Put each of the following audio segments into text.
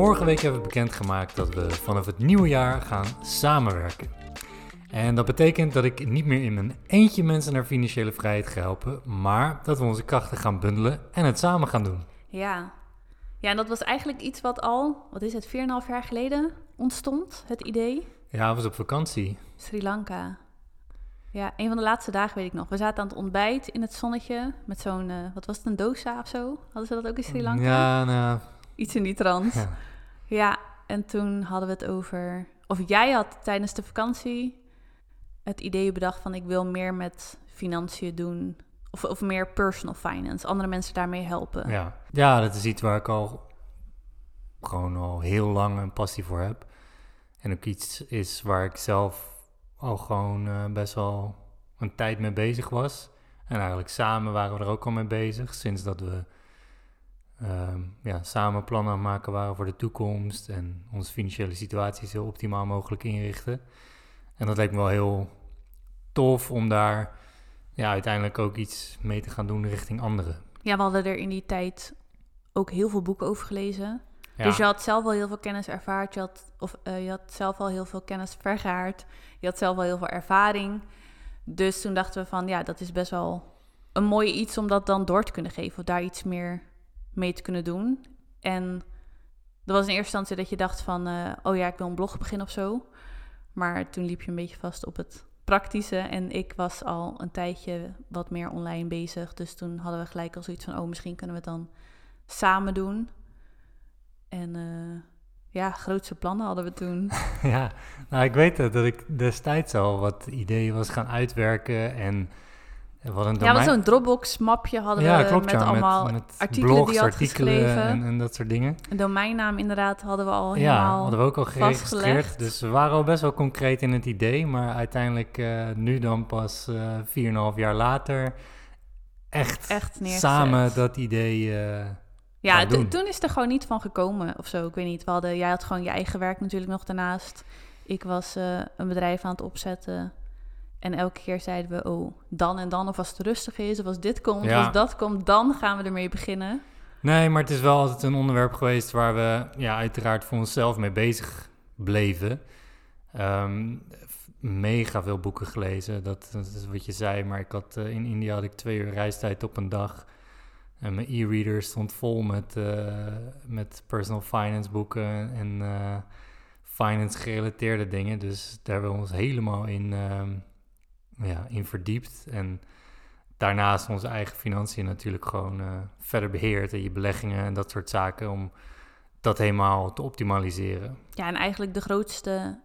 Vorige week hebben we bekendgemaakt dat we vanaf het nieuwe jaar gaan samenwerken. En dat betekent dat ik niet meer in mijn eentje mensen naar financiële vrijheid ga helpen, maar dat we onze krachten gaan bundelen en het samen gaan doen. Ja. Ja, en dat was eigenlijk iets wat al, wat is het, 4,5 jaar geleden ontstond, het idee. Ja, we was op vakantie. Sri Lanka. Ja, een van de laatste dagen weet ik nog. We zaten aan het ontbijt in het zonnetje met zo'n, eh, wat was het, een dosa of zo? Hadden ze dat ook in Sri Lanka? Ja, nou, Iets in die trant. ja. Ja, en toen hadden we het over... Of jij had tijdens de vakantie het idee bedacht van... ik wil meer met financiën doen. Of, of meer personal finance. Andere mensen daarmee helpen. Ja. ja, dat is iets waar ik al gewoon al heel lang een passie voor heb. En ook iets is waar ik zelf al gewoon eh, best wel een tijd mee bezig was. En eigenlijk samen waren we er ook al mee bezig. Sinds dat we ehm, ja, samen plannen aan maken waren voor de toekomst. En onze financiële situatie zo optimaal mogelijk inrichten. En dat leek me wel heel tof om daar ja, uiteindelijk ook iets mee te gaan doen richting anderen. Ja, we hadden er in die tijd ook heel veel boeken over gelezen. Ja. Dus je had zelf al heel veel kennis ervaard. Je had, of eh, je had zelf al heel veel kennis vergaard. Je had zelf al heel veel ervaring. Dus toen dachten we van, ja, dat is best wel een mooi iets om dat dan door te kunnen geven. Of daar iets meer mee te kunnen doen. En dat was in eerste instantie dat je dacht van, eh, oh ja, ik wil een blog beginnen of zo. Maar toen liep je een beetje vast op het praktische. En ik was al een tijdje wat meer online bezig. Dus toen hadden we gelijk al zoiets van, oh, misschien kunnen we het dan samen doen. En eh, ja, grootste plannen hadden we toen. Ja, nou ik weet dat ik destijds al wat ideeën was gaan uitwerken en Ja, wat zo'n Dropbox-mapje hadden Ja, we klopt, met ja, allemaal met, met artikelen blogs, die had artikelen geschreven. en, en dat soort dingen. Een domeinnaam inderdaad hadden we al Ja, helemaal hadden we ook al geregistreerd. vastgelegd. Dus we waren al best wel concreet in het idee, maar uiteindelijk eh, nu dan pas eh 4,5 jaar later echt, samen dat idee... eh, Ja, toen is er gewoon niet van gekomen of zo. Ik weet niet. We hadden, jij had gewoon je eigen werk natuurlijk nog daarnaast. Ik was een bedrijf aan het opzetten. En elke keer zeiden we, oh, dan en dan, of als het rustig is, of als dit komt, Ja. of als dat komt, dan gaan we ermee beginnen. Nee, maar het is wel altijd een onderwerp geweest waar we ja, uiteraard voor onszelf mee bezig bleven. Ehm, mega veel boeken gelezen, dat, dat is wat je zei. Maar ik had, eh, in India had ik twee uur reistijd op een dag. En mijn e-reader stond vol met, eh, met personal finance boeken en eh, finance gerelateerde dingen. Dus daar hebben we ons helemaal in, ehm, ja, in verdiept. En daarnaast onze eigen financiën natuurlijk gewoon eh, verder beheerd. En je beleggingen en dat soort zaken om dat helemaal te optimaliseren. Ja, en eigenlijk de grootste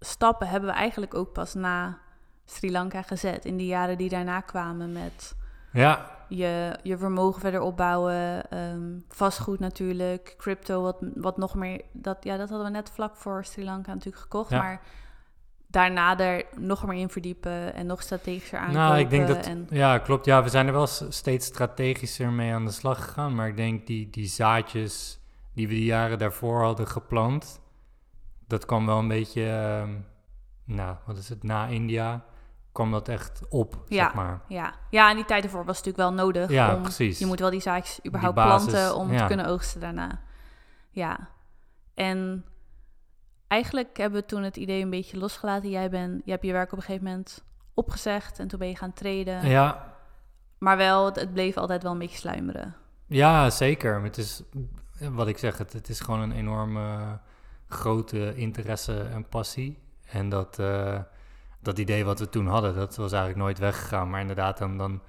stappen hebben we eigenlijk ook pas na Sri Lanka gezet. In de jaren die daarna kwamen met Ja, je, je vermogen verder opbouwen, ehm, vastgoed natuurlijk, crypto, wat, wat nog meer. Dat, ja, dat hadden we net vlak voor Sri Lanka natuurlijk gekocht, Ja. maar daarna er nog meer in verdiepen en nog strategischer aankopen. nou, ik denk dat... En, Ja, klopt. Ja, we zijn er wel steeds strategischer mee aan de slag gegaan. Maar ik denk die, die zaadjes die we die jaren daarvoor hadden geplant... dat kwam wel een beetje... ehm, nou, wat is het? Na India kwam dat echt op, Ja. zeg maar. ja. ja, en die tijd ervoor was natuurlijk wel nodig. Ja, om, precies. Je moet wel die zaadjes überhaupt basis, planten om ja. te kunnen oogsten daarna. Ja, en eigenlijk hebben we toen het idee een beetje losgelaten. Jij, ben, je hebt je werk op een gegeven moment opgezegd en toen ben je gaan treden. Ja, Maar wel, het, het bleef altijd wel een beetje sluimeren. Ja, zeker. Het is, wat ik zeg, het, het is gewoon een enorme grote interesse en passie. En dat, eh, dat idee wat we toen hadden, dat was eigenlijk nooit weggegaan. Maar inderdaad, dan, dan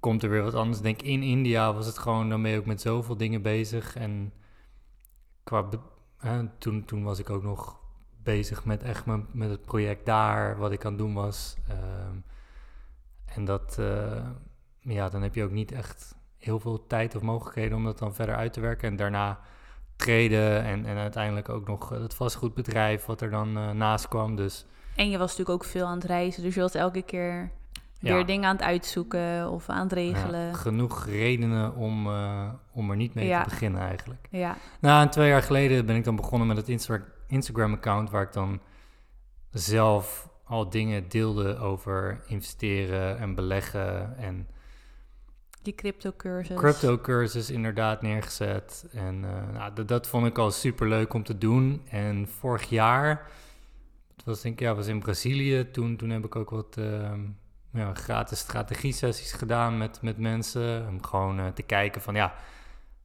komt er weer wat anders. Ik denk, in India was het gewoon, dan ben je ook met zoveel dingen bezig. En qua, hè, toen, toen was ik ook nog bezig met echt met het project daar, wat ik aan het doen was. Ehm, en dat, eh, ja, dan heb je ook niet echt heel veel tijd of mogelijkheden om dat dan verder uit te werken. En daarna treden en, en uiteindelijk ook nog het vastgoedbedrijf wat er dan eh, naast kwam. Dus En je was natuurlijk ook veel aan het reizen, dus je was elke keer Ja. weer dingen aan het uitzoeken of aan het ja, regelen. genoeg redenen om, eh, om er niet mee Ja. te beginnen eigenlijk. Ja, Nou, en twee jaar geleden ben ik dan begonnen met het Insta- Instagram-account waar ik dan zelf al dingen deelde over investeren en beleggen en Die crypto-cursus. crypto-cursus inderdaad neergezet. En eh, nou, dat, vond ik al super leuk om te doen. En vorig jaar, het was denk ik, ja, was in Brazilië. Toen, toen heb ik ook wat ehm, ja, gratis strategie-sessies gedaan met, met mensen. Om gewoon eh, te kijken van, ja,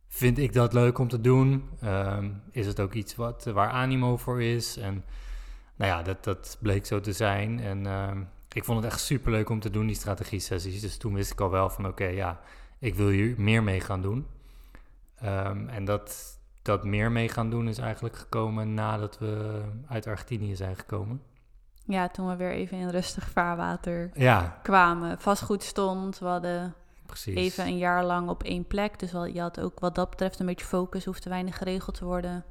vind ik dat leuk om te doen? Ehm, is het ook iets wat, waar animo voor is? En nou ja, dat, dat bleek zo te zijn. En ehm, ik vond het echt super leuk om te doen, die strategie-sessies. Dus toen wist ik al wel van, oké, ja, ik wil hier meer mee gaan doen. Ehm, en dat, dat meer mee gaan doen is eigenlijk gekomen nadat we uit Argentinië zijn gekomen. Ja, toen we weer even in rustig vaarwater Ja, kwamen. Vastgoed stond, we hadden precies. even een jaar lang op één plek. Dus wel, je had ook wat dat betreft een beetje focus, hoefde weinig geregeld te worden.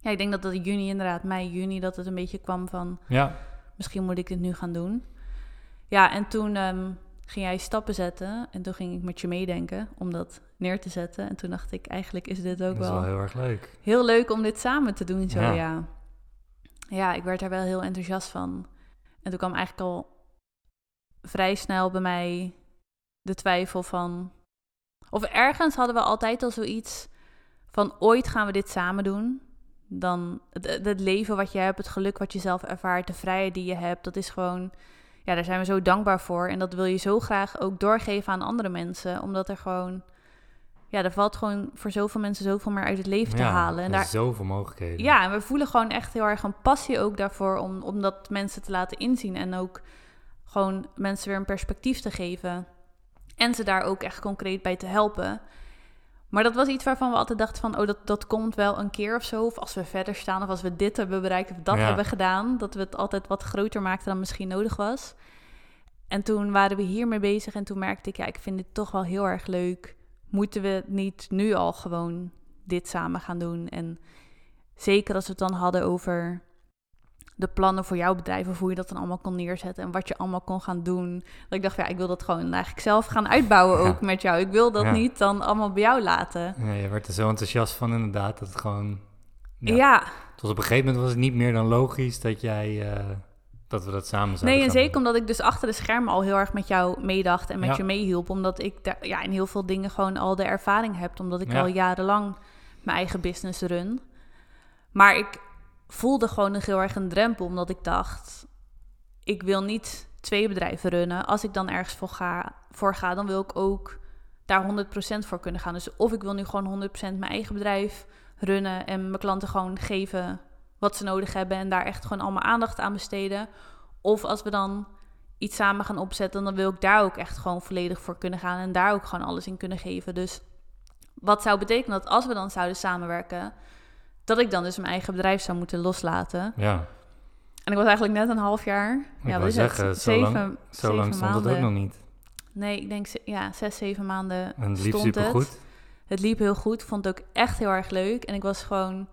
Ja, ik denk dat dat in juni inderdaad, mei, juni, dat het een beetje kwam van... Ja, misschien moet ik dit nu gaan doen. Ja, en toen ehm, ging jij stappen zetten en toen ging ik met je meedenken om dat neer te zetten. En toen dacht ik, eigenlijk is dit ook dat is wel, wel heel erg leuk. heel leuk om dit samen te doen. Zo, Ja. ja. Ja. ik werd daar wel heel enthousiast van. En toen kwam eigenlijk al vrij snel bij mij de twijfel van... Of ergens hadden we altijd al zoiets van ooit gaan we dit samen doen. Dan het, leven wat je hebt, het geluk wat je zelf ervaart, de vrijheid die je hebt, dat is gewoon... Ja, daar zijn we zo dankbaar voor. En dat wil je zo graag ook doorgeven aan andere mensen. Omdat er gewoon... Ja, er valt gewoon voor zoveel mensen zoveel meer uit het leven te ja, halen. En daar, zoveel mogelijkheden. ja, en we voelen gewoon echt heel erg een passie ook daarvoor om, om dat mensen te laten inzien. En ook gewoon mensen weer een perspectief te geven. En ze daar ook echt concreet bij te helpen. Maar dat was iets waarvan we altijd dachten van... oh, dat, dat komt wel een keer of zo. Of als we verder staan of als we dit hebben bereikt of dat Ja. hebben gedaan. Dat we het altijd wat groter maakten dan misschien nodig was. En toen waren we hiermee bezig en toen merkte ik... ja, ik vind dit toch wel heel erg leuk. Moeten we niet nu al gewoon dit samen gaan doen? En zeker als we het dan hadden over de plannen voor jouw bedrijf... of hoe je dat dan allemaal kon neerzetten... en wat je allemaal kon gaan doen. Dat ik dacht, ja, ik wil dat gewoon eigenlijk zelf gaan uitbouwen Ja. ook met jou. Ik wil dat Ja. niet dan allemaal bij jou laten. Ja, je werd er zo enthousiast van inderdaad, dat het gewoon... Ja, Ja, was op een gegeven moment was het niet meer dan logisch dat jij... eh, dat we dat samen zouden nee, en zeker doen. omdat ik dus achter de schermen al heel erg met jou meedacht en met Ja. je meehielp. Omdat ik daar, ja, in heel veel dingen gewoon al de ervaring heb. Omdat ik Ja. al jarenlang mijn eigen business run. Maar ik voelde gewoon nog heel erg een drempel. Omdat ik dacht, ik wil niet twee bedrijven runnen. Als ik dan ergens voor ga, voor ga dan wil ik ook daar 100% voor kunnen gaan. Dus of ik wil nu gewoon 100% mijn eigen bedrijf runnen en mijn klanten gewoon geven wat ze nodig hebben en daar echt gewoon allemaal aandacht aan besteden. Of als we dan iets samen gaan opzetten, dan wil ik daar ook echt gewoon volledig voor kunnen gaan en daar ook gewoon alles in kunnen geven. Dus wat zou betekenen dat als we dan zouden samenwerken, dat ik dan dus mijn eigen bedrijf zou moeten loslaten. Ja, En ik was eigenlijk net een half jaar. Ik ja, is zeggen, het? zo Zeven, lang- zo zeven lang stond het ook nog niet. Nee, ik denk ja, zes, zeven maanden En het liep stond super het. goed. Het liep heel goed. Vond het ook echt heel erg leuk. En ik was gewoon.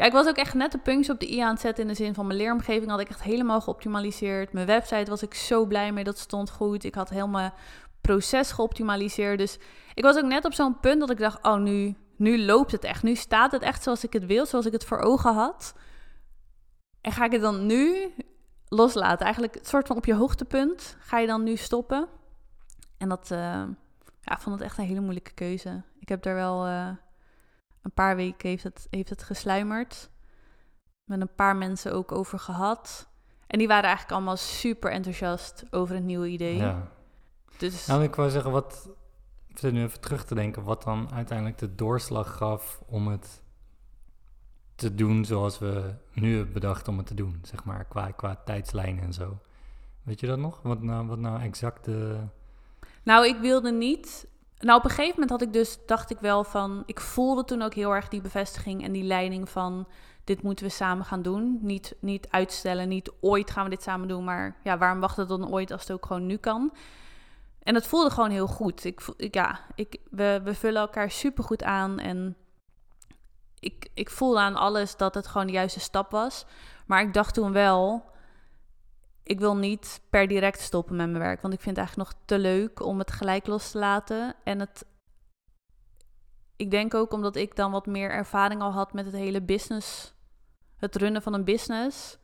Ja, ik was ook echt net de puntjes op de i aan het zetten. In de zin van mijn leeromgeving had ik echt helemaal geoptimaliseerd. Mijn website was ik zo blij mee. Dat stond goed. Ik had mijn proces geoptimaliseerd. Dus ik was ook net op zo'n punt dat ik dacht: oh, nu, nu loopt het echt. Nu staat het echt zoals ik het wil. Zoals ik het voor ogen had. En ga ik het dan nu loslaten? Eigenlijk het soort van op je hoogtepunt. Ga je dan nu stoppen? En dat. eh, ja, vond het echt een hele moeilijke keuze. Ik heb daar wel eh, een paar weken heeft het, heeft het gesluimerd. Met een paar mensen ook over gehad. En die waren eigenlijk allemaal super enthousiast over het nieuwe idee. Ja. Dus Nou, ik wou zeggen, wat... Ik zit nu even terug te denken, wat dan uiteindelijk de doorslag gaf om het te doen zoals we nu hebben bedacht om het te doen, zeg maar, qua, qua tijdslijn en zo. Weet je dat nog? Wat nou, wat nou exact de... Nou, ik wilde niet. Nou, op een gegeven moment had ik dus, dacht ik wel van. Ik voelde toen ook heel erg die bevestiging en die leiding van. Dit moeten we samen gaan doen. Niet, niet uitstellen, niet ooit gaan we dit samen doen. Maar ja, waarom wachten dan ooit als het ook gewoon nu kan? En dat voelde gewoon heel goed. Ik, ja, ik, we, we vullen elkaar super goed aan. En ik, ik voelde aan alles dat het gewoon de juiste stap was. Maar ik dacht toen wel ik wil niet per direct stoppen met mijn werk. Want ik vind het eigenlijk nog te leuk om het gelijk los te laten. En het. Ik denk ook omdat ik dan wat meer ervaring al had met het hele business. Het runnen van een business.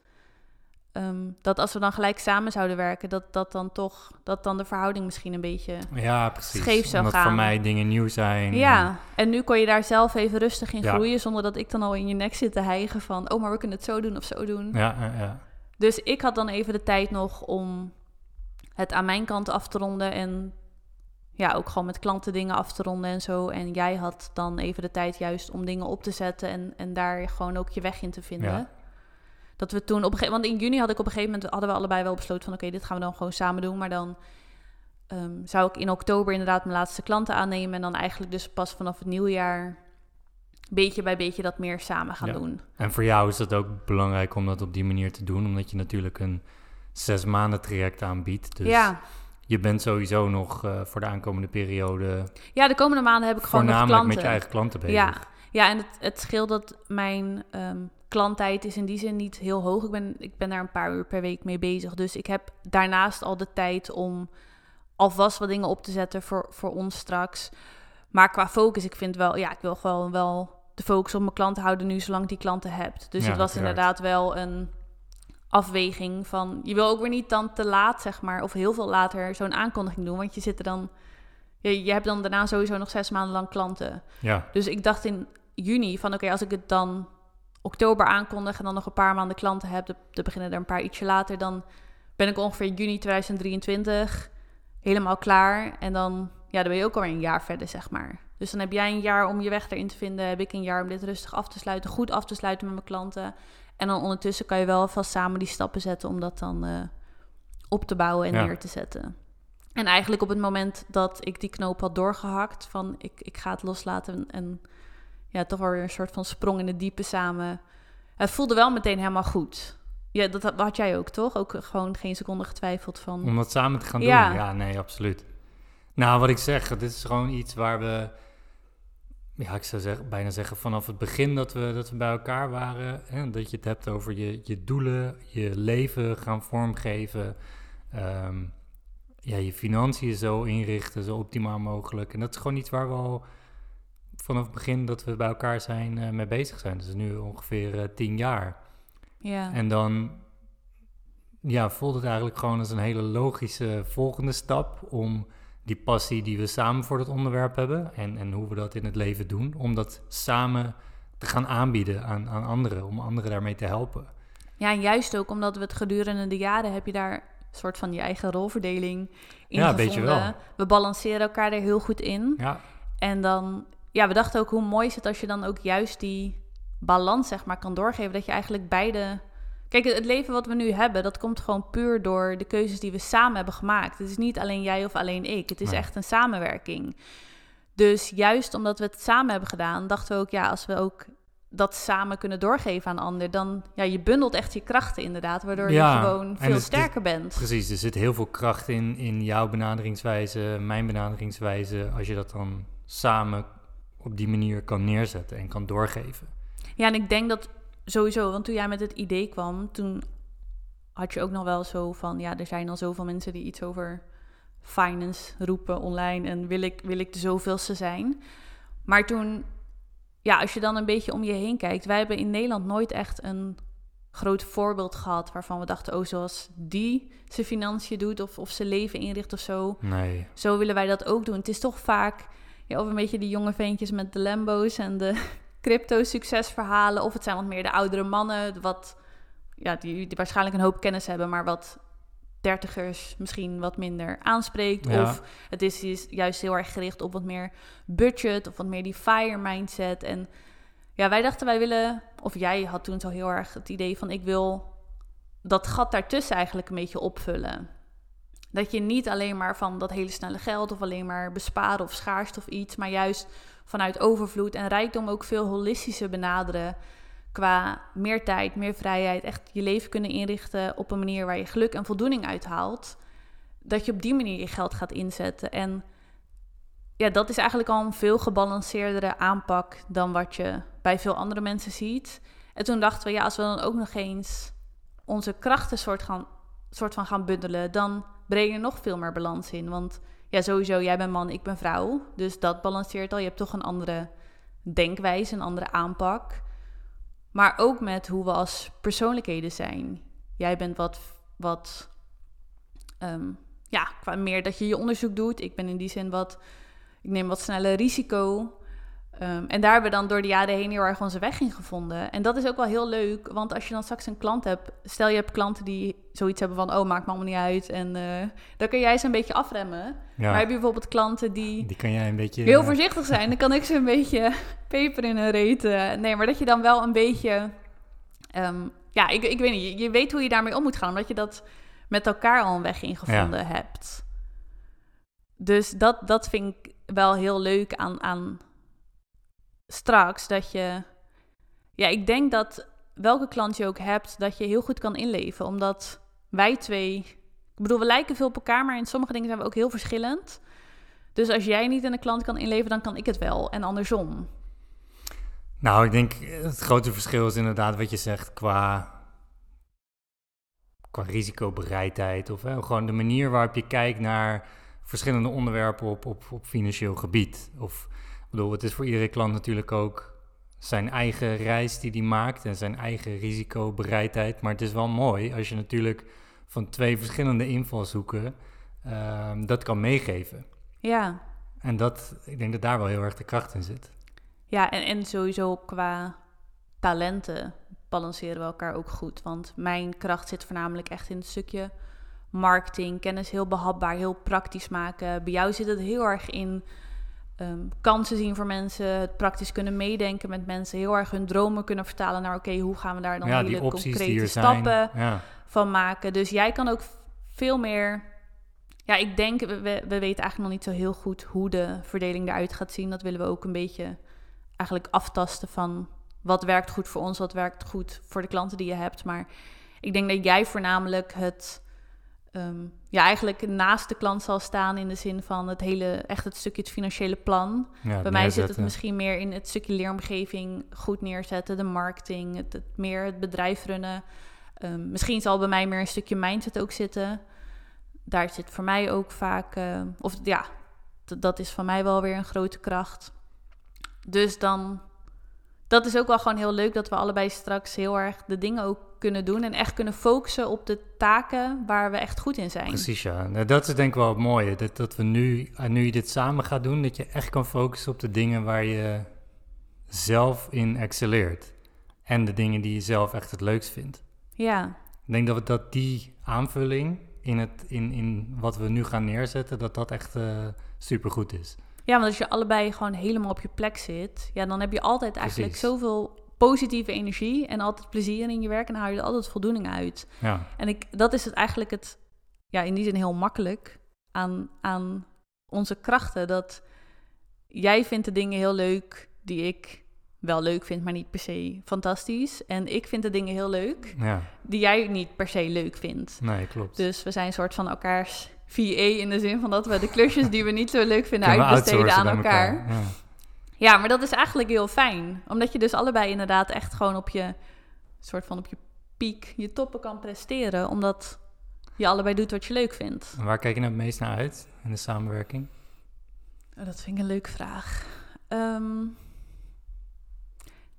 ehm, dat als we dan gelijk samen zouden werken, dat dat dan toch, dat dan de verhouding misschien een beetje Ja, precies. scheef zou Omdat gaan. voor mij dingen nieuw zijn. Ja, en nu kon je daar zelf even rustig in Ja. groeien, zonder dat ik dan al in je nek zit te hijgen van, oh, maar we kunnen het zo doen of zo doen. Ja, ja, ja. Dus ik had dan even de tijd nog om het aan mijn kant af te ronden en ja, ook gewoon met klanten dingen af te ronden en zo. En jij had dan even de tijd juist om dingen op te zetten en, en daar gewoon ook je weg in te vinden. Ja. Dat we toen op een gegeven want in juni had ik op een gegeven moment hadden we allebei wel besloten van oké, dit gaan we dan gewoon samen doen. Maar dan ehm, zou ik in oktober inderdaad mijn laatste klanten aannemen en dan eigenlijk dus pas vanaf het nieuwjaar beetje bij beetje dat meer samen gaan Ja. doen. En voor jou is het ook belangrijk om dat op die manier te doen, omdat je natuurlijk een zes maanden traject aanbiedt. Dus ja. je bent sowieso nog eh, voor de aankomende periode ja, de komende maanden heb ik gewoon nog klanten. met je eigen klanten bezig. Ja, ja en het, het scheelt dat mijn ehm, klanttijd is in die zin niet heel hoog. Ik ben, ik ben daar een paar uur per week mee bezig. Dus ik heb daarnaast al de tijd om alvast wat dingen op te zetten voor, voor ons straks. Maar qua focus, ik vind wel, ja, ik wil gewoon wel de focus op mijn klanten houden nu, zolang ik die klanten hebt. Dus Ja, het was uiteraard. inderdaad wel een afweging van, je wil ook weer niet dan te laat, zeg maar, of heel veel later zo'n aankondiging doen, want je zit er dan, je, je hebt dan daarna sowieso nog zes maanden lang klanten. Ja, Dus ik dacht in juni van oké, als ik het dan oktober aankondig en dan nog een paar maanden klanten heb, dan beginnen er een paar ietsje later, dan ben ik ongeveer juni 2023 helemaal klaar. En dan, ja, dan ben je ook alweer een jaar verder, zeg maar. Dus dan heb jij een jaar om je weg erin te vinden, heb ik een jaar om dit rustig af te sluiten, goed af te sluiten met mijn klanten. En dan ondertussen kan je wel vast samen die stappen zetten om dat dan eh, op te bouwen en Ja. neer te zetten. En eigenlijk op het moment dat ik die knoop had doorgehakt van ik, ik ga het loslaten en, ja, toch wel weer een soort van sprong in het diepe samen. Het voelde wel meteen helemaal goed. Ja, dat had- jij ook, toch? Ook gewoon geen seconde getwijfeld van... om dat samen te gaan Ja. doen. Ja, nee, absoluut. Nou, wat ik zeg, dit is gewoon iets waar we, ja, ik zou zeggen, bijna zeggen vanaf het begin dat we, dat we bij elkaar waren, hè, dat je het hebt over je, je doelen, je leven gaan vormgeven, ehm, ja, je financiën zo inrichten, zo optimaal mogelijk. En dat is gewoon iets waar we al vanaf het begin dat we bij elkaar zijn eh, mee bezig zijn. Is nu ongeveer eh, tien jaar. ja. En dan ja, voelt het eigenlijk gewoon als een hele logische volgende stap om die passie die we samen voor dat onderwerp hebben en, en hoe we dat in het leven doen, om dat samen te gaan aanbieden aan, aan anderen, om anderen daarmee te helpen. ja, en juist ook omdat we het gedurende de jaren heb je daar een soort van je eigen rolverdeling in Ja, weet je gevonden. wel. We balanceren elkaar er heel goed in. Ja, En dan, ja, we dachten ook hoe mooi is het als je dan ook juist die balans, zeg maar, kan doorgeven. Dat je eigenlijk beide. Kijk, het leven wat we nu hebben, dat komt gewoon puur door de keuzes die we samen hebben gemaakt. Het is niet alleen jij of alleen ik. Het is Nee. echt een samenwerking. Dus juist omdat we het samen hebben gedaan, dachten we ook, ja, als we ook dat samen kunnen doorgeven aan ander, dan, ja, je bundelt echt je krachten inderdaad, waardoor Ja, je gewoon veel het- sterker bent. precies. Er zit heel veel kracht in, in jouw benaderingswijze, mijn benaderingswijze, als je dat dan samen op die manier kan neerzetten en kan doorgeven. Ja, en ik denk dat sowieso, want toen jij met het idee kwam, toen had je ook nog wel zo van, ja, er zijn al zoveel mensen die iets over finance roepen online en wil ik, wil ik de zoveelste zijn. Maar toen, ja, als je dan een beetje om je heen kijkt, wij hebben in Nederland nooit echt een groot voorbeeld gehad waarvan we dachten, oh, zoals die zijn financiën doet of, of zijn leven inricht of zo Nee, zo willen wij dat ook doen. Het is toch vaak ja, of een beetje die jonge ventjes met de Lambo's en de crypto-succesverhalen. Of het zijn wat meer de oudere mannen, wat, ja, die, die waarschijnlijk een hoop kennis hebben, maar wat dertigers misschien wat minder aanspreekt. Ja. Of het is is juist heel erg gericht op wat meer budget of wat meer die fire mindset. En ja, wij dachten wij willen, of jij had toen zo heel erg het idee van ik wil dat gat daartussen eigenlijk een beetje opvullen. Dat je niet alleen maar van dat hele snelle geld of alleen maar besparen of schaarste of iets, maar juist vanuit overvloed en rijkdom ook veel holistischer benaderen. Qua meer tijd, meer vrijheid, echt je leven kunnen inrichten op een manier waar je geluk en voldoening uithaalt. Dat je op die manier je geld gaat inzetten. En ja, dat is eigenlijk al een veel gebalanceerdere aanpak dan wat je bij veel andere mensen ziet. En toen dachten we, ja, als we dan ook nog eens onze krachten soort, gaan, soort van gaan bundelen, dan breng nog veel meer balans in. Want ja, sowieso, jij bent man, ik ben vrouw. Dus dat balanceert al. Je hebt toch een andere denkwijze, een andere aanpak. Maar ook met hoe we als persoonlijkheden zijn. Jij bent wat, wat ehm, ja, qua meer dat je je onderzoek doet. Ik ben in die zin wat, ik neem wat sneller risico. Ehm, en daar hebben we dan door de jaren heen heel erg onze weg in gevonden. En dat is ook wel heel leuk, want als je dan straks een klant hebt... Stel je hebt klanten die zoiets hebben van... oh, maakt me allemaal niet uit. En uh, dan kun jij ze een beetje afremmen. Maar heb je bijvoorbeeld klanten die... Die kan jij een beetje... Heel voorzichtig zijn. Dan kan ik ze een beetje peper in hun reet. nee, maar dat je dan wel een beetje... Um, ja, ik, ik weet niet. Je, weet hoe je daarmee om moet gaan. Omdat je dat met elkaar al een weg in gevonden hebt. Dus dat, dat vind ik wel heel leuk aan... aan straks dat je. Ja, ik denk dat welke klant je ook hebt, dat je heel goed kan inleven. Omdat wij twee. Ik bedoel, we lijken veel op elkaar, maar in sommige dingen zijn we ook heel verschillend. Dus als jij niet in een klant kan inleven, dan kan ik het wel. En andersom. Nou, ik denk het grote verschil is inderdaad wat je zegt qua, qua risicobereidheid. Of gewoon de manier waarop je kijkt naar verschillende onderwerpen op, op, op financieel gebied. Of bedoel, het is voor iedere klant natuurlijk ook zijn eigen reis die hij maakt en zijn eigen risicobereidheid. Maar het is wel mooi als je natuurlijk van twee verschillende invalshoeken um, dat kan meegeven. Ja. En dat, ik denk dat daar wel heel erg de kracht in zit. Ja, en, en sowieso qua talenten balanceren we elkaar ook goed. Want mijn kracht zit voornamelijk echt in het stukje marketing, kennis heel behapbaar, heel praktisch maken. Bij jou zit het heel erg in um, kansen zien voor mensen, het praktisch kunnen meedenken met mensen, heel erg hun dromen kunnen vertalen naar oké, hoe gaan we daar dan hele concrete stappen van maken. Dus jij kan ook veel meer. Ja, ik denk, we, we weten eigenlijk nog niet zo heel goed hoe de verdeling eruit gaat zien. Dat willen we ook een beetje eigenlijk aftasten van wat werkt goed voor ons, wat werkt goed voor de klanten die je hebt. Maar ik denk dat jij voornamelijk het um, ja, eigenlijk naast de klant zal staan in de zin van het hele, echt het stukje het financiële plan. Bij mij zit het misschien meer in het stukje leeromgeving goed neerzetten, de marketing, het, meer het bedrijf runnen. Um, misschien zal bij mij meer een stukje mindset ook zitten. Daar zit voor mij ook vaak, uh, of ja, dat is van mij wel weer een grote kracht. Dus dan, dat is ook wel gewoon heel leuk dat we allebei straks heel erg de dingen ook kunnen doen en echt kunnen focussen op de taken waar we echt goed in zijn. Precies, ja. Nou, dat is denk ik wel het mooie. Dat, dat we nu, nu je dit samen gaat doen, dat je echt kan focussen op de dingen waar je zelf in excelleert. En de dingen die je zelf echt het leukst vindt. Ja. Ik denk dat, we, dat die aanvulling in, het, in, in wat we nu gaan neerzetten, dat dat echt uh, supergoed is. Ja, want als je allebei gewoon helemaal op je plek zit, ja, dan heb je altijd eigenlijk zoveel positieve energie en altijd plezier in je werk en dan haal je er altijd voldoening uit. Ja. En ik, dat is het eigenlijk het, ja, in die zin heel makkelijk aan, aan onze krachten. Dat jij vindt de dingen heel leuk die ik wel leuk vind, maar niet per se fantastisch. En ik vind de dingen heel leuk ja. die jij niet per se leuk vindt. Nee, klopt. Dus we zijn een soort van elkaars VA in de zin van dat we de klusjes die we niet zo leuk vinden uitbesteden aan elkaar. elkaar. Ja. Ja, maar dat is eigenlijk heel fijn. Omdat je dus allebei inderdaad echt gewoon op je soort van op je piek, je toppen kan presteren. Omdat je allebei doet wat je leuk vindt. En waar kijk je nou het meest naar uit in de samenwerking? Oh, dat vind ik een leuke vraag. Ehm,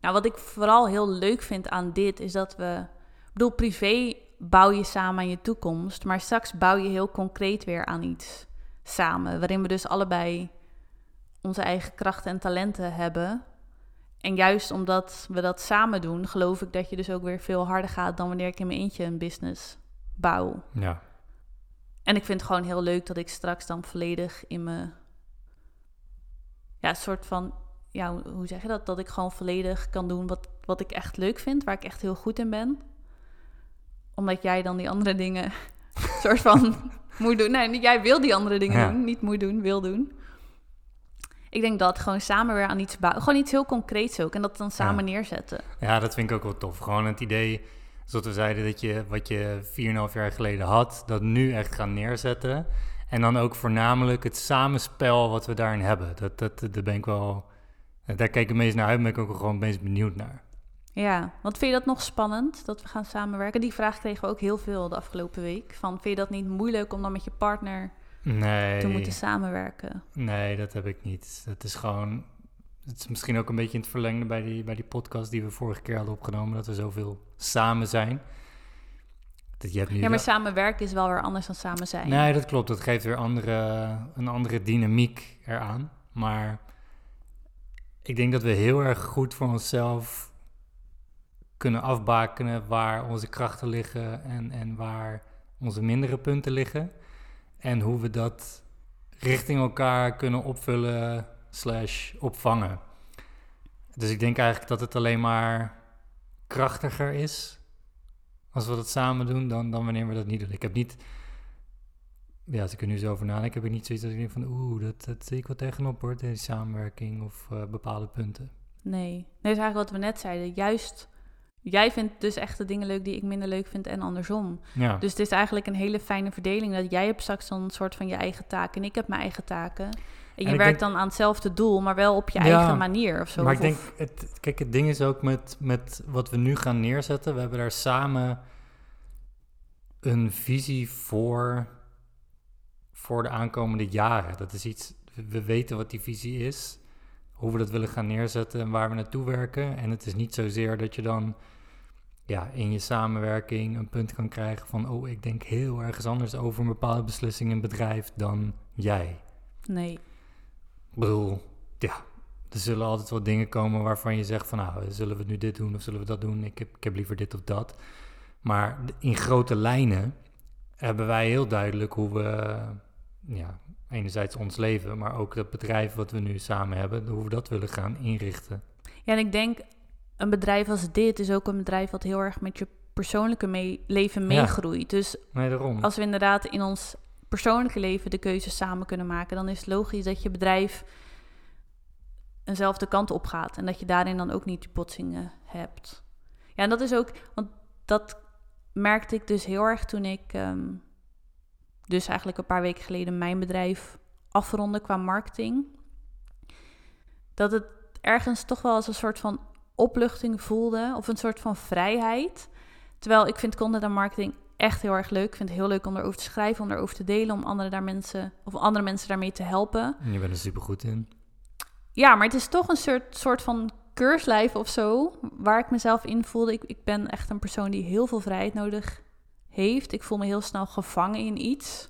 nou, wat ik vooral heel leuk vind aan dit is dat we. Ik bedoel, privé bouw je samen aan je toekomst. Maar straks bouw je heel concreet weer aan iets samen. Waarin we dus allebei onze eigen krachten en talenten hebben. En juist omdat we dat samen doen, geloof ik dat je dus ook weer veel harder gaat dan wanneer ik in mijn eentje een business bouw. Ja. En ik vind het gewoon heel leuk dat ik straks dan volledig in me. Ja, soort van. Ja, hoe zeg je dat? Dat ik gewoon volledig kan doen wat, wat ik echt leuk vind, waar ik echt heel goed in ben. Omdat jij dan die andere dingen. soort van. moet doen. Nee, jij wil die andere dingen doen. Niet moet doen, wil doen. Ik denk dat gewoon samen weer aan iets bouwen. Gewoon iets heel concreets ook. En dat dan samen neerzetten. Ja, dat vind ik ook wel tof. Gewoon het idee, zoals we zeiden, dat je wat je 4,5 jaar geleden had, dat nu echt gaan neerzetten. En dan ook voornamelijk het samenspel wat we daarin hebben. Dat, dat, dat ben ik wel. Daar kijk ik meest naar uit, ben ik ook gewoon meest benieuwd naar. Ja, want vind je dat nog spannend dat we gaan samenwerken? Die vraag kregen we ook heel veel de afgelopen week. Van, vind je dat niet moeilijk om dan met je partner nee. te moeten samenwerken. Nee, dat heb ik niet. Het is gewoon. Het is misschien ook een beetje in het verlengde bij die, bij die podcast die we vorige keer hadden opgenomen, dat we zoveel samen zijn. Dat je hebt nu Ja, maar samenwerken is wel weer anders dan samen zijn. Nee, dat klopt. Dat geeft weer andere, een andere dynamiek eraan. Maar ik denk dat we heel erg goed voor onszelf kunnen afbakenen waar onze krachten liggen en, en waar onze mindere punten liggen. En hoe we dat richting elkaar kunnen opvullen slash opvangen. Dus ik denk eigenlijk dat het alleen maar krachtiger is als we dat samen doen dan, dan wanneer we dat niet doen. Ik heb niet ja, als ik er nu zo over nadenk, heb ik niet zoiets dat ik denk van... Oeh, dat, dat zie ik wel tegenop hoor, deze samenwerking of eh, bepaalde punten. Nee. Nee, dat is eigenlijk wat we net zeiden. Juist, jij vindt dus echt de dingen leuk die ik minder leuk vind en andersom. Ja, Dus het is eigenlijk een hele fijne verdeling. Dat jij hebt straks dan een soort van je eigen taken en ik heb mijn eigen taken. En je werkt denk- dan aan hetzelfde doel, maar wel op je Ja, eigen manier of zo. maar ik denk, het, kijk, het ding is ook met, met wat we nu gaan neerzetten. We hebben daar samen een visie voor, voor de aankomende jaren. Dat is iets, we weten wat die visie is, hoe we dat willen gaan neerzetten en waar we naartoe werken. En het is niet zozeer dat je dan ja, in je samenwerking een punt kan krijgen van, oh, ik denk heel ergens anders over een bepaalde beslissing in een bedrijf dan jij. Nee. Ik bedoel, ja, er zullen altijd wel dingen komen waarvan je zegt van nou, zullen we nu dit doen of zullen we dat doen? Ik heb, ik heb liever dit of dat. Maar in grote lijnen hebben wij heel duidelijk hoe we, ja, enerzijds ons leven, maar ook dat bedrijf wat we nu samen hebben, hoe we dat willen gaan inrichten. Ja, en ik denk, een bedrijf als dit is ook een bedrijf wat heel erg met je persoonlijke mee- leven Ja. meegroeit. Dus Nee, daarom. als we inderdaad in ons persoonlijke leven de keuzes samen kunnen maken, dan is het logisch dat je bedrijf eenzelfde kant op gaat. En dat je daarin dan ook niet die botsingen hebt. Ja, en dat is ook, want dat merkte ik dus heel erg toen ik, ehm, dus eigenlijk een paar weken geleden, mijn bedrijf afronde qua marketing. Dat het ergens toch wel als een soort van opluchting voelde, of een soort van vrijheid. Terwijl ik vind content en marketing echt heel erg leuk. Ik vind het heel leuk om erover te schrijven, om erover te delen, om andere, daar mensen, of andere mensen daarmee te helpen. Je bent er super goed in. Ja, maar het is toch een soort, soort van keurslijf of zo, waar ik mezelf in voelde. Ik, ik ben echt een persoon die heel veel vrijheid nodig heeft. Ik voel me heel snel gevangen in iets.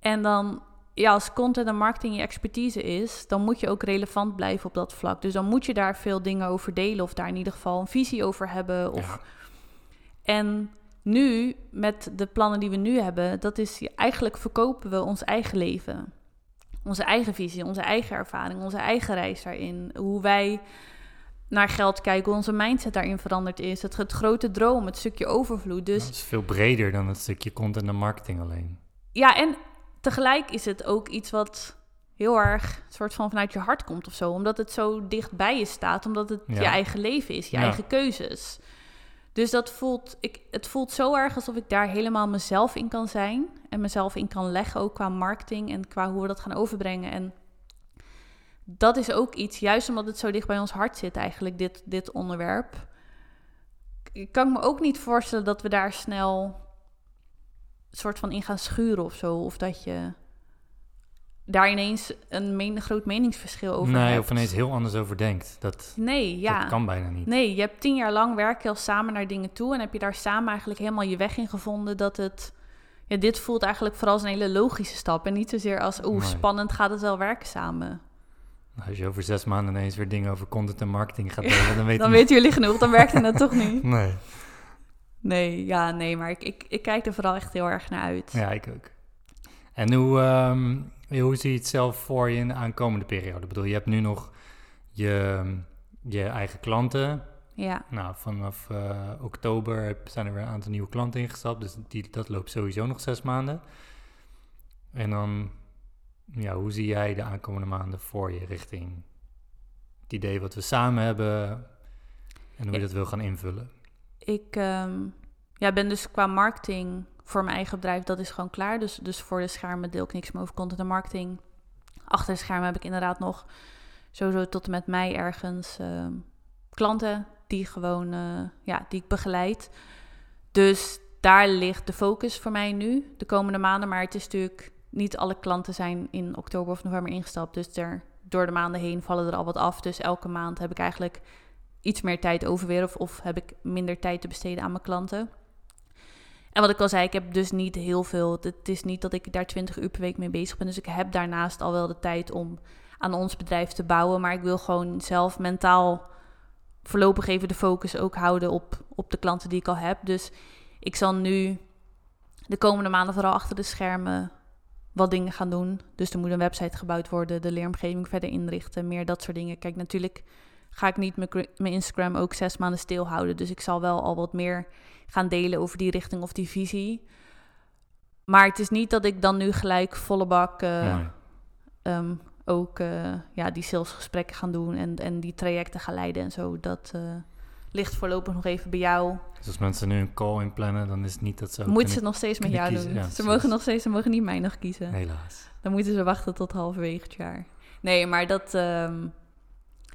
En dan, ja, als content en marketing je expertise is, dan moet je ook relevant blijven op dat vlak. Dus dan moet je daar veel dingen over delen, of daar in ieder geval een visie over hebben. Of Ja. en nu, met de plannen die we nu hebben, dat is eigenlijk verkopen we ons eigen leven. Onze eigen visie, onze eigen ervaring, onze eigen reis daarin. Hoe wij naar geld kijken, hoe onze mindset daarin veranderd is. Het, het grote droom, het stukje overvloed. Dus Dat is veel breder dan het stukje content en marketing alleen. ja, en tegelijk is het ook iets wat heel erg soort van vanuit je hart komt of zo. Omdat het zo dichtbij je staat, omdat het Ja. je eigen leven is, je Ja. eigen keuzes. Dus dat voelt, ik, het voelt zo erg alsof ik daar helemaal mezelf in kan zijn. En mezelf in kan leggen, ook qua marketing en qua hoe we dat gaan overbrengen. En dat is ook iets, juist omdat het zo dicht bij ons hart zit eigenlijk, dit, dit onderwerp. Ik kan me ook niet voorstellen dat we daar snel soort van in gaan schuren of zo. Of dat je daar ineens een men- groot meningsverschil over nee, hebt. of ineens heel anders over denkt. Dat, Nee, ja. dat kan bijna niet. Nee, je hebt tien jaar lang werk je al samen naar dingen toe. En heb je daar samen eigenlijk helemaal je weg in gevonden dat het... Ja, dit voelt eigenlijk vooral als een hele logische stap. En niet zozeer als, oeh, Nee. spannend gaat het wel werken samen. Als je over zes maanden ineens weer dingen over content en marketing gaat delen, dan weet Dan je weten jullie genoeg, dan werkt het toch niet. Nee, Nee, ja, nee, maar ik, ik, ik kijk er vooral echt heel erg naar uit. ja, ik ook. En hoe, ehm, hoe zie je het zelf voor je in de aankomende periode? Ik bedoel, je hebt nu nog je, je eigen klanten. Ja, Nou, vanaf eh, oktober zijn er weer een aantal nieuwe klanten ingestapt. Dus die, dat loopt sowieso nog zes maanden. En dan, ja, hoe zie jij de aankomende maanden voor je richting het idee wat we samen hebben en hoe je Ja. dat wil gaan invullen? Ik ehm, ja, ben dus qua marketing voor mijn eigen bedrijf, dat is gewoon klaar. Dus, dus voor de schermen deel ik niks meer over content en marketing. Achter de schermen heb ik inderdaad nog sowieso tot en met mei ergens ehm, klanten die gewoon, eh, ja, die ik begeleid. Dus daar ligt de focus voor mij nu, de komende maanden. Maar het is natuurlijk, niet alle klanten zijn in oktober of november ingestapt. Dus er, door de maanden heen vallen er al wat af. Dus elke maand heb ik eigenlijk iets meer tijd over weer. Of, of heb ik minder tijd te besteden aan mijn klanten. En wat ik al zei, ik heb dus niet heel veel. Het is niet dat ik daar 20 uur per week mee bezig ben. Dus ik heb daarnaast al wel de tijd om aan ons bedrijf te bouwen. Maar ik wil gewoon zelf mentaal voorlopig even de focus ook houden op, op de klanten die ik al heb. Dus ik zal nu de komende maanden vooral achter de schermen wat dingen gaan doen. Dus er moet een website gebouwd worden, de leeromgeving verder inrichten, meer dat soort dingen. Kijk, natuurlijk ga ik niet mijn Instagram ook zes maanden stilhouden. Dus ik zal wel al wat meer gaan delen over die richting of die visie. Maar het is niet dat ik dan nu gelijk volle bak uh, um, ook uh, ja, die salesgesprekken gaan doen en, en die trajecten gaan leiden en zo. Dat uh, ligt voorlopig nog even bij jou. Dus als mensen nu een call inplannen, dan is het niet dat ze... Moeten ze het nog steeds met jou doen. Ja, ze mogen nog steeds, ze mogen niet mij nog kiezen. Helaas. Dan moeten ze wachten tot halverwege het jaar. Nee, maar dat... Um,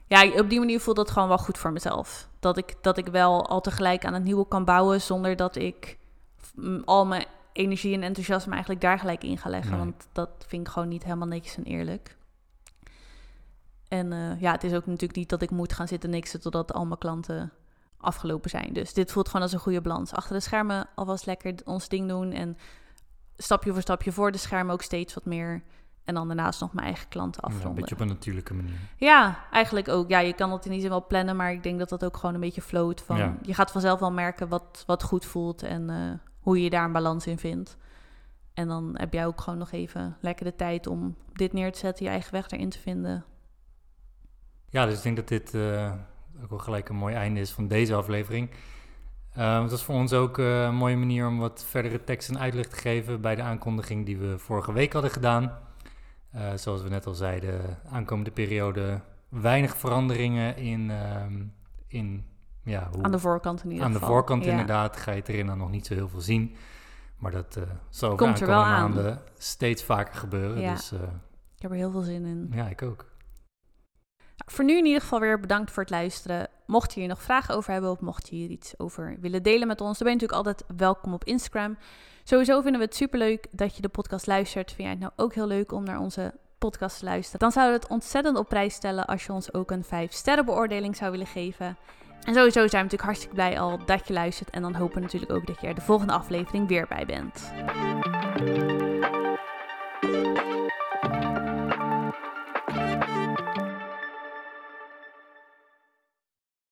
ja, op die manier voelt dat gewoon wel goed voor mezelf. Dat ik, dat ik wel al tegelijk aan het nieuwe kan bouwen zonder dat ik al mijn energie en enthousiasme eigenlijk daar gelijk in ga leggen. Want dat vind ik gewoon niet helemaal netjes en eerlijk. En uh, ja, het is ook natuurlijk niet dat ik moet gaan zitten niksen totdat al mijn klanten afgelopen zijn. Dus dit voelt gewoon als een goede balans. Achter de schermen alvast lekker ons ding doen en stapje voor stapje voor de schermen ook steeds wat meer en dan daarnaast nog mijn eigen klanten afronden. een beetje op een natuurlijke manier. Ja, eigenlijk ook. Ja, je kan het in ieder geval plannen, maar ik denk dat dat ook gewoon een beetje float. Van, Je gaat vanzelf wel merken wat, wat goed voelt en uh, hoe je daar een balans in vindt. En dan heb jij ook gewoon nog even lekker de tijd om dit neer te zetten, je eigen weg erin te vinden. Ja, dus ik denk dat dit uh, ook wel gelijk een mooi einde is van deze aflevering. Uh, het was voor ons ook uh, een mooie manier om wat verdere tekst en uitleg te geven bij de aankondiging die we vorige week hadden gedaan. Uh, zoals we net al zeiden, aankomende periode weinig veranderingen in, uh, in ja, hoe, aan de voorkant in ieder Aan geval. de voorkant ja. inderdaad ga je het erin dan nog niet zo heel veel zien. Maar dat uh, zal Komt er wel aan. maanden steeds vaker gebeuren. Ja. Dus, ik heb er heel veel zin in. Ja, ik ook. Nou, voor nu in ieder geval weer bedankt voor het luisteren. Mocht je hier nog vragen over hebben of mocht je hier iets over willen delen met ons, dan ben je natuurlijk altijd welkom op Instagram. Sowieso vinden we het superleuk dat je de podcast luistert. Vind jij het nou ook heel leuk om naar onze podcast te luisteren? Dan zouden we het ontzettend op prijs stellen als je ons ook een 5 sterren beoordeling zou willen geven. En sowieso zijn we natuurlijk hartstikke blij al dat je luistert. En dan hopen we natuurlijk ook dat je er de volgende aflevering weer bij bent.